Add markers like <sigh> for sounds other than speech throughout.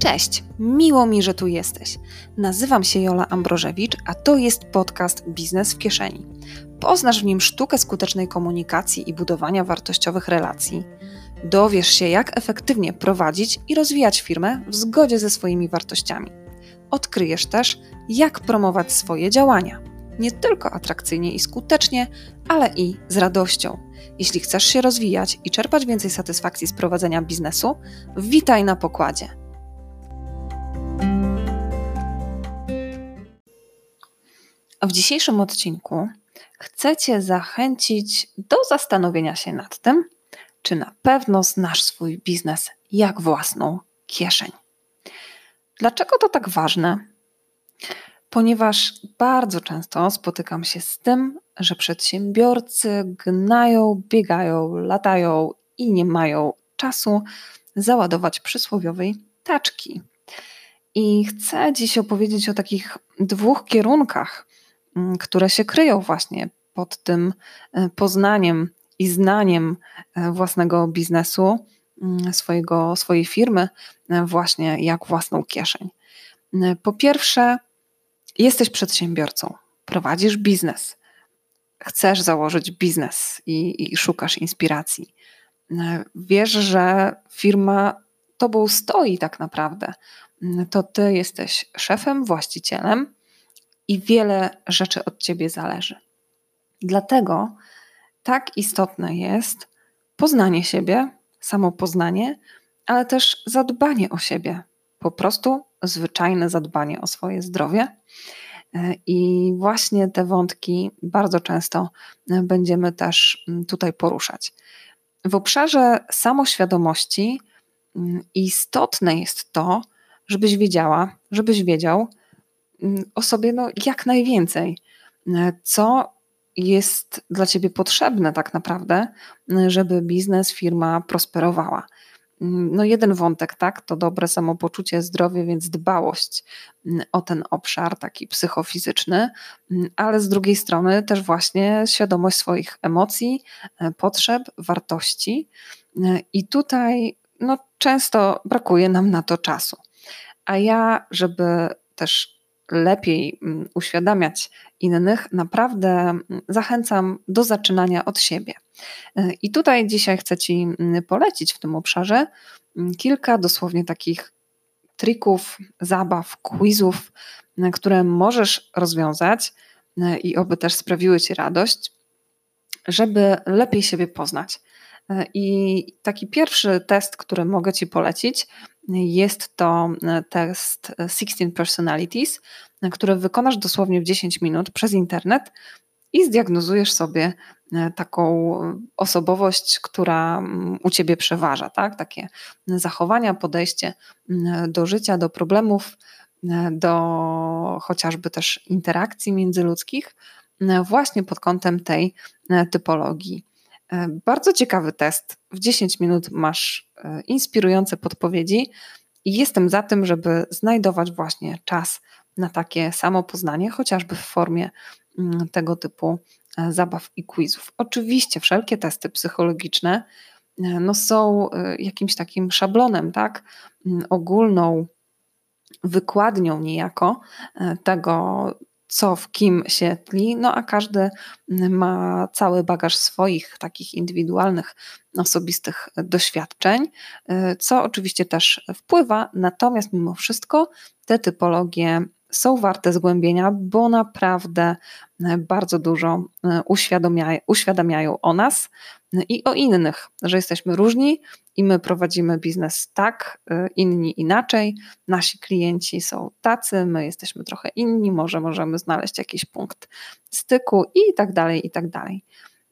Cześć, miło mi, że tu jesteś. Nazywam się Jola Ambrożewicz, a to jest podcast Biznes w Kieszeni. Poznasz w nim sztukę skutecznej komunikacji i budowania wartościowych relacji. Dowiesz się, jak efektywnie prowadzić i rozwijać firmę w zgodzie ze swoimi wartościami. Odkryjesz też, jak promować swoje działania. Nie tylko atrakcyjnie i skutecznie, ale i z radością. Jeśli chcesz się rozwijać i czerpać więcej satysfakcji z prowadzenia biznesu, witaj na pokładzie. W dzisiejszym odcinku chcę Cię zachęcić do zastanowienia się nad tym, czy na pewno znasz swój biznes jak własną kieszeń. Dlaczego to tak ważne? Ponieważ bardzo często spotykam się z tym, że przedsiębiorcy gnają, biegają, latają i nie mają czasu załadować przysłowiowej taczki. I chcę dziś opowiedzieć o takich dwóch kierunkach, które się kryją właśnie pod tym e, poznaniem i znaniem e, własnego biznesu, mm, swojego, swojej firmy, e, właśnie jak własną kieszeń. Po pierwsze, jesteś przedsiębiorcą, prowadzisz biznes, chcesz założyć biznes i, i szukasz inspiracji. Wiesz, że firma tobą stoi tak naprawdę. To ty jesteś szefem, właścicielem, i wiele rzeczy od ciebie zależy. Dlatego tak istotne jest poznanie siebie, samopoznanie, ale też zadbanie o siebie. Po prostu zwyczajne zadbanie o swoje zdrowie. I właśnie te wątki bardzo często będziemy też tutaj poruszać. W obszarze samoświadomości istotne jest to, żebyś wiedziała, żebyś wiedział, Mm, o sobie no, jak najwięcej. E, co jest dla ciebie potrzebne tak naprawdę, e, żeby biznes, firma prosperowała? Mm, no jeden wątek, tak, to dobre samopoczucie, zdrowie, więc dbałość mm, o ten obszar taki psychofizyczny, ale z drugiej strony też właśnie świadomość swoich emocji, e, potrzeb, wartości. I tutaj no, często brakuje nam na to czasu. A ja, żeby też lepiej mm, uświadamiać innych, naprawdę mm, zachęcam do zaczynania od siebie. E, I tutaj dzisiaj chcę Ci mm, polecić w tym obszarze kilka dosłownie takich trików, zabaw, quizów, które możesz rozwiązać e, i oby też sprawiły Ci radość, żeby lepiej siebie poznać. I taki pierwszy test, który mogę Ci polecić, jest to e, test 16 e, Personalities, który wykonasz dosłownie w 10 minut przez internet i zdiagnozujesz sobie taką osobowość, która u ciebie przeważa, tak? Takie zachowania, podejście do życia, do problemów, do chociażby też interakcji międzyludzkich, właśnie pod kątem tej typologii E, bardzo ciekawy test. W 10 minut masz e, inspirujące podpowiedzi i jestem za tym, żeby znajdować właśnie czas na takie samopoznanie, chociażby w formie mm, tego typu e, zabaw i quizów. Oczywiście wszelkie testy psychologiczne no są jakimś takim szablonem, tak? Mm, ogólną wykładnią niejako tego, co w kim się tli, no a każdy ma cały bagaż swoich takich indywidualnych, osobistych doświadczeń, co oczywiście też wpływa, natomiast mimo wszystko te typologie są warte zgłębienia, bo naprawdę bardzo dużo uświadamiają, uświadamiają o nas i o innych, że jesteśmy różni, i my prowadzimy biznes tak, y, inni inaczej, nasi klienci są tacy, my jesteśmy trochę inni, może możemy znaleźć jakiś punkt styku i tak dalej, i tak dalej.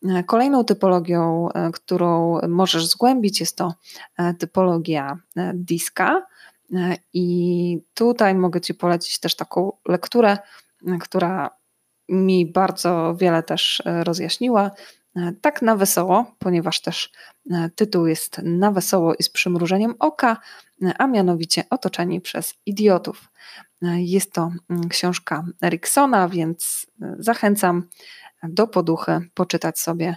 Y, kolejną typologią, y, którą możesz zgłębić, jest to typologia diska. I tutaj mogę Ci polecić też taką lekturę, która mi bardzo wiele też rozjaśniła. E, tak na wesoło, ponieważ też e, tytuł jest na wesoło i z przymrużeniem oka, e, a mianowicie Otoczeni przez idiotów. Jest to mm, książka Eriksona, więc zachęcam do poduchy poczytać sobie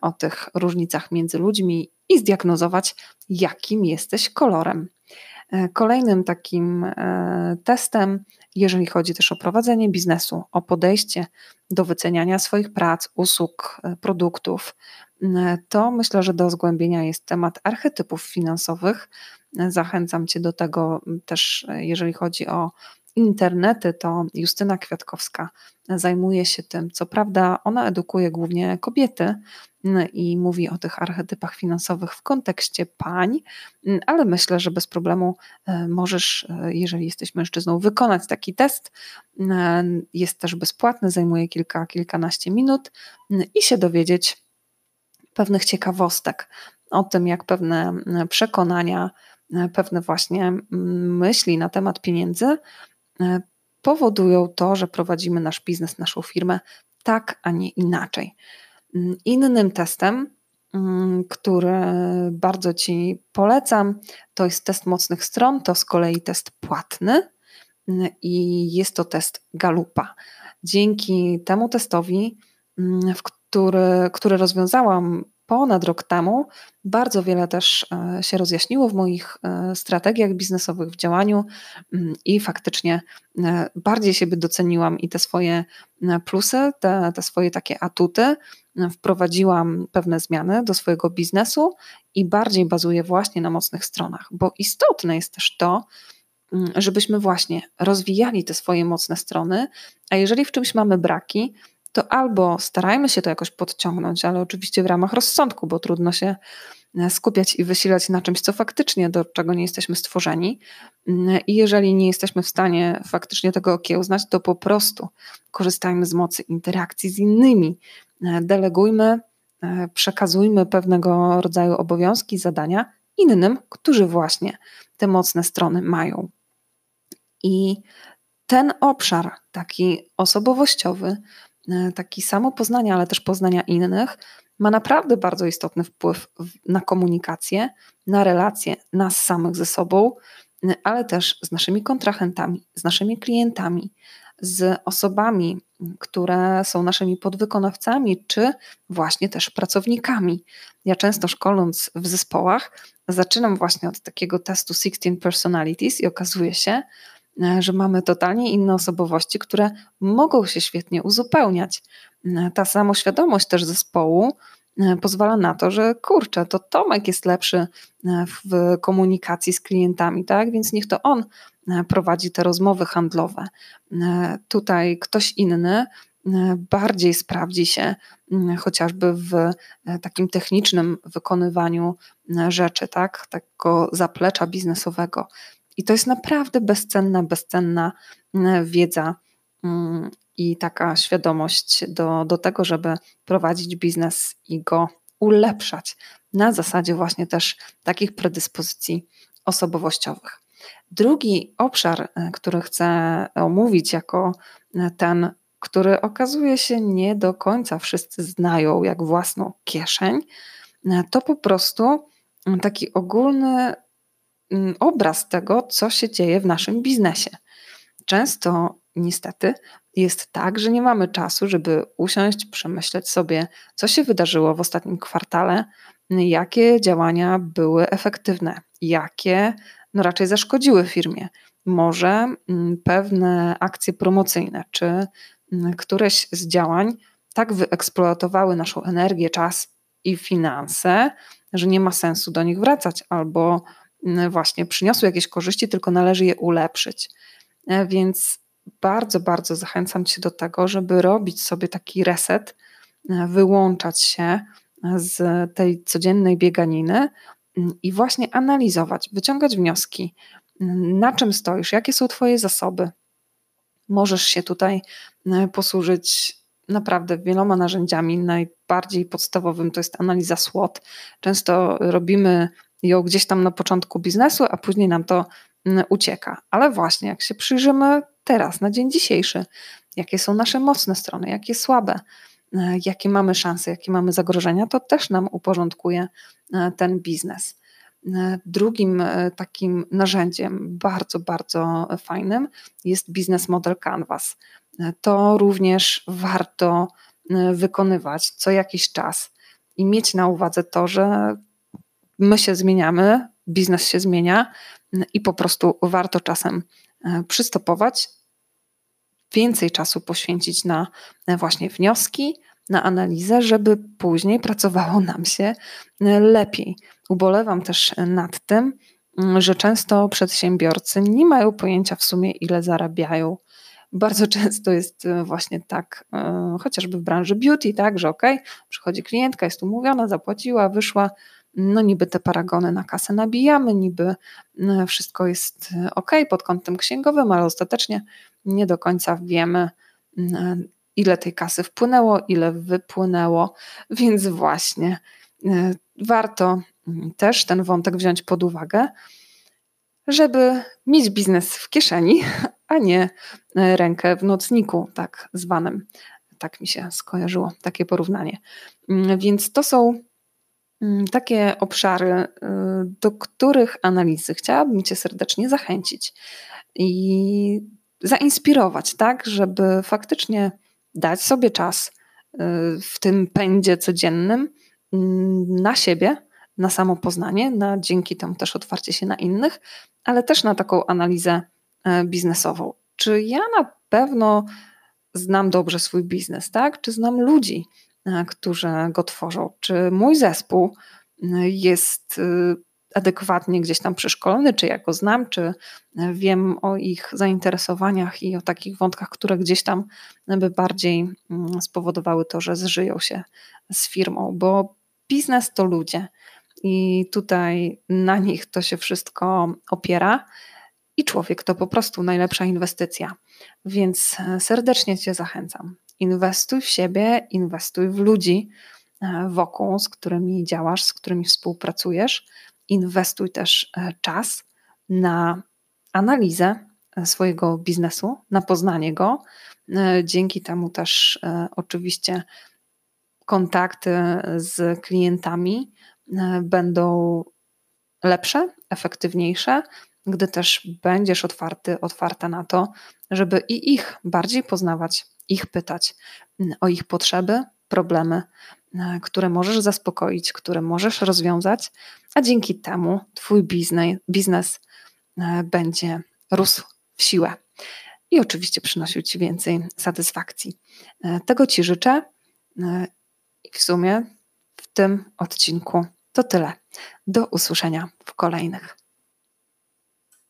o tych różnicach między ludźmi i zdiagnozować, jakim jesteś kolorem. Kolejnym takim testem, jeżeli chodzi też o prowadzenie biznesu, o podejście do wyceniania swoich prac, usług, produktów, to myślę, że do zgłębienia jest temat archetypów finansowych. Zachęcam Cię do tego też, jeżeli chodzi o internety, to Justyna Kwiatkowska zajmuje się tym. Co prawda, ona edukuje głównie kobiety mm, i mówi o tych archetypach finansowych w kontekście pań, mm, ale myślę, że bez problemu e, możesz, e, jeżeli jesteś mężczyzną, wykonać taki test. Mm, jest też bezpłatny, zajmuje kilka, kilkanaście minut i się dowiedzieć pewnych ciekawostek o tym, jak pewne przekonania, e, pewne właśnie myśli na temat pieniędzy powodują to, że prowadzimy nasz biznes, naszą firmę tak, a nie inaczej. Mm, innym testem, mm, który bardzo Ci polecam, to jest test mocnych stron, to z kolei test płatny mm, i jest to test Galupa. Dzięki temu testowi, w który, który rozwiązałam ponad rok temu bardzo wiele też e, się rozjaśniło w moich e, strategiach biznesowych, w działaniu mm, i faktycznie e, bardziej siebie doceniłam i te swoje plusy, te, te swoje takie atuty. Wprowadziłam pewne zmiany do swojego biznesu i bardziej bazuję właśnie na mocnych stronach, bo istotne jest też to, mm, żebyśmy właśnie rozwijali te swoje mocne strony, a jeżeli w czymś mamy braki, to albo starajmy się to jakoś podciągnąć, ale oczywiście w ramach rozsądku, bo trudno się e, skupiać i wysilać na czymś, co faktycznie do czego nie jesteśmy stworzeni. Mm, I jeżeli nie jesteśmy w stanie faktycznie tego okiełznać, to po prostu korzystajmy z mocy interakcji z innymi, e, delegujmy, e, przekazujmy pewnego rodzaju obowiązki, zadania innym, którzy właśnie te mocne strony mają. I ten obszar, taki osobowościowy, taki samo poznania, ale też poznania innych, ma naprawdę bardzo istotny wpływ na komunikację, na relacje nas samych ze sobą, e, ale też z naszymi kontrahentami, z naszymi klientami, z osobami, które są naszymi podwykonawcami, czy właśnie też pracownikami. Ja często szkoląc w zespołach, zaczynam właśnie od takiego testu 16 Personalities i okazuje się, E, że mamy totalnie inne osobowości, które mogą się świetnie uzupełniać. E, ta samoświadomość też zespołu e, pozwala na to, że kurczę, to Tomek jest lepszy w komunikacji z klientami, tak? Więc niech to on prowadzi te rozmowy handlowe. Tutaj ktoś inny bardziej sprawdzi się chociażby w takim technicznym wykonywaniu rzeczy, tak? Takiego zaplecza biznesowego. I to jest naprawdę bezcenna, bezcenna mm, wiedza mm, i taka świadomość do, do tego, żeby prowadzić biznes i go ulepszać na zasadzie właśnie też takich predyspozycji osobowościowych. Drugi obszar, e, który chcę omówić jako e, ten, który okazuje się nie do końca wszyscy znają jak własną kieszeń, e, to po prostu taki ogólny obraz tego, co się dzieje w naszym biznesie. Często niestety jest tak, że nie mamy czasu, żeby usiąść, przemyśleć sobie, co się wydarzyło w ostatnim kwartale, jakie działania były efektywne, jakie no raczej zaszkodziły firmie. Może mm, pewne akcje promocyjne, czy mm, któreś z działań tak wyeksploatowały naszą energię, czas i finanse, że nie ma sensu do nich wracać, albo właśnie przyniosły jakieś korzyści, tylko należy je ulepszyć. E, więc bardzo, bardzo zachęcam Cię do tego, żeby robić sobie taki reset, e, wyłączać się z tej codziennej bieganiny i właśnie analizować, wyciągać wnioski, na czym stoisz, jakie są Twoje zasoby. Możesz się tutaj e, posłużyć naprawdę wieloma narzędziami. Najbardziej podstawowym to jest analiza SWOT. Często robimy ją gdzieś tam na początku biznesu, a później nam to mm, ucieka. Ale właśnie, jak się przyjrzymy teraz, na dzień dzisiejszy, jakie są nasze mocne strony, jakie słabe, e, jakie mamy szanse, jakie mamy zagrożenia, to też nam uporządkuje e, ten biznes. E, drugim takim narzędziem bardzo, bardzo fajnym jest Business Model Canvas. To również warto wykonywać co jakiś czas i mieć na uwadze to, że my się zmieniamy, biznes się zmienia i po prostu warto czasem przystopować, więcej czasu poświęcić na właśnie wnioski, na analizę, żeby później pracowało nam się lepiej. Ubolewam też nad tym, że często przedsiębiorcy nie mają pojęcia w sumie, ile zarabiają. Bardzo <laughs> często jest e, właśnie tak, e, chociażby w branży beauty, tak, że ok, przychodzi klientka, jest umówiona, zapłaciła, wyszła, no niby te paragony na kasę nabijamy, niby e, wszystko jest ok pod kątem księgowym, ale ostatecznie nie do końca wiemy, ile tej kasy wpłynęło, ile wypłynęło, <laughs> więc właśnie warto też ten wątek wziąć pod uwagę, żeby mieć biznes w kieszeni, <laughs> a nie e, rękę w nocniku, tak zwanym. Tak mi się skojarzyło, takie porównanie. Mm, więc to są mm, takie obszary, y, do których analizy chciałabym Cię serdecznie zachęcić i zainspirować, tak, żeby faktycznie dać sobie czas y, w tym pędzie codziennym mm, na siebie, na samo poznanie, na dzięki temu też otwarcie się na innych, ale też na taką analizę e, biznesową. Czy ja na pewno znam dobrze swój biznes, tak? Czy znam ludzi, którzy go tworzą? Czy mój zespół e, jest adekwatnie gdzieś tam przeszkolony, czy ja go znam, czy wiem o ich zainteresowaniach i o takich wątkach, które gdzieś tam by bardziej mm, spowodowały to, że zżyją się z firmą, bo biznes to ludzie i tutaj na nich to się wszystko opiera. I człowiek to po prostu najlepsza inwestycja. Więc e, serdecznie Cię zachęcam. Inwestuj w siebie, inwestuj w ludzi e, wokół, z którymi działasz, z którymi współpracujesz. Inwestuj też e, czas na analizę swojego biznesu, na poznanie go. Dzięki temu też oczywiście kontakty z klientami E, będą lepsze, efektywniejsze, gdy też będziesz otwarty, otwarta na to, żeby i ich bardziej poznawać, ich pytać o ich potrzeby, problemy, e, które możesz zaspokoić, które możesz rozwiązać, a dzięki temu Twój biznes, biznes będzie rósł w siłę i oczywiście przynosił Ci więcej satysfakcji. E, tego Ci życzę i w sumie w tym odcinku to tyle. Do usłyszenia w kolejnych.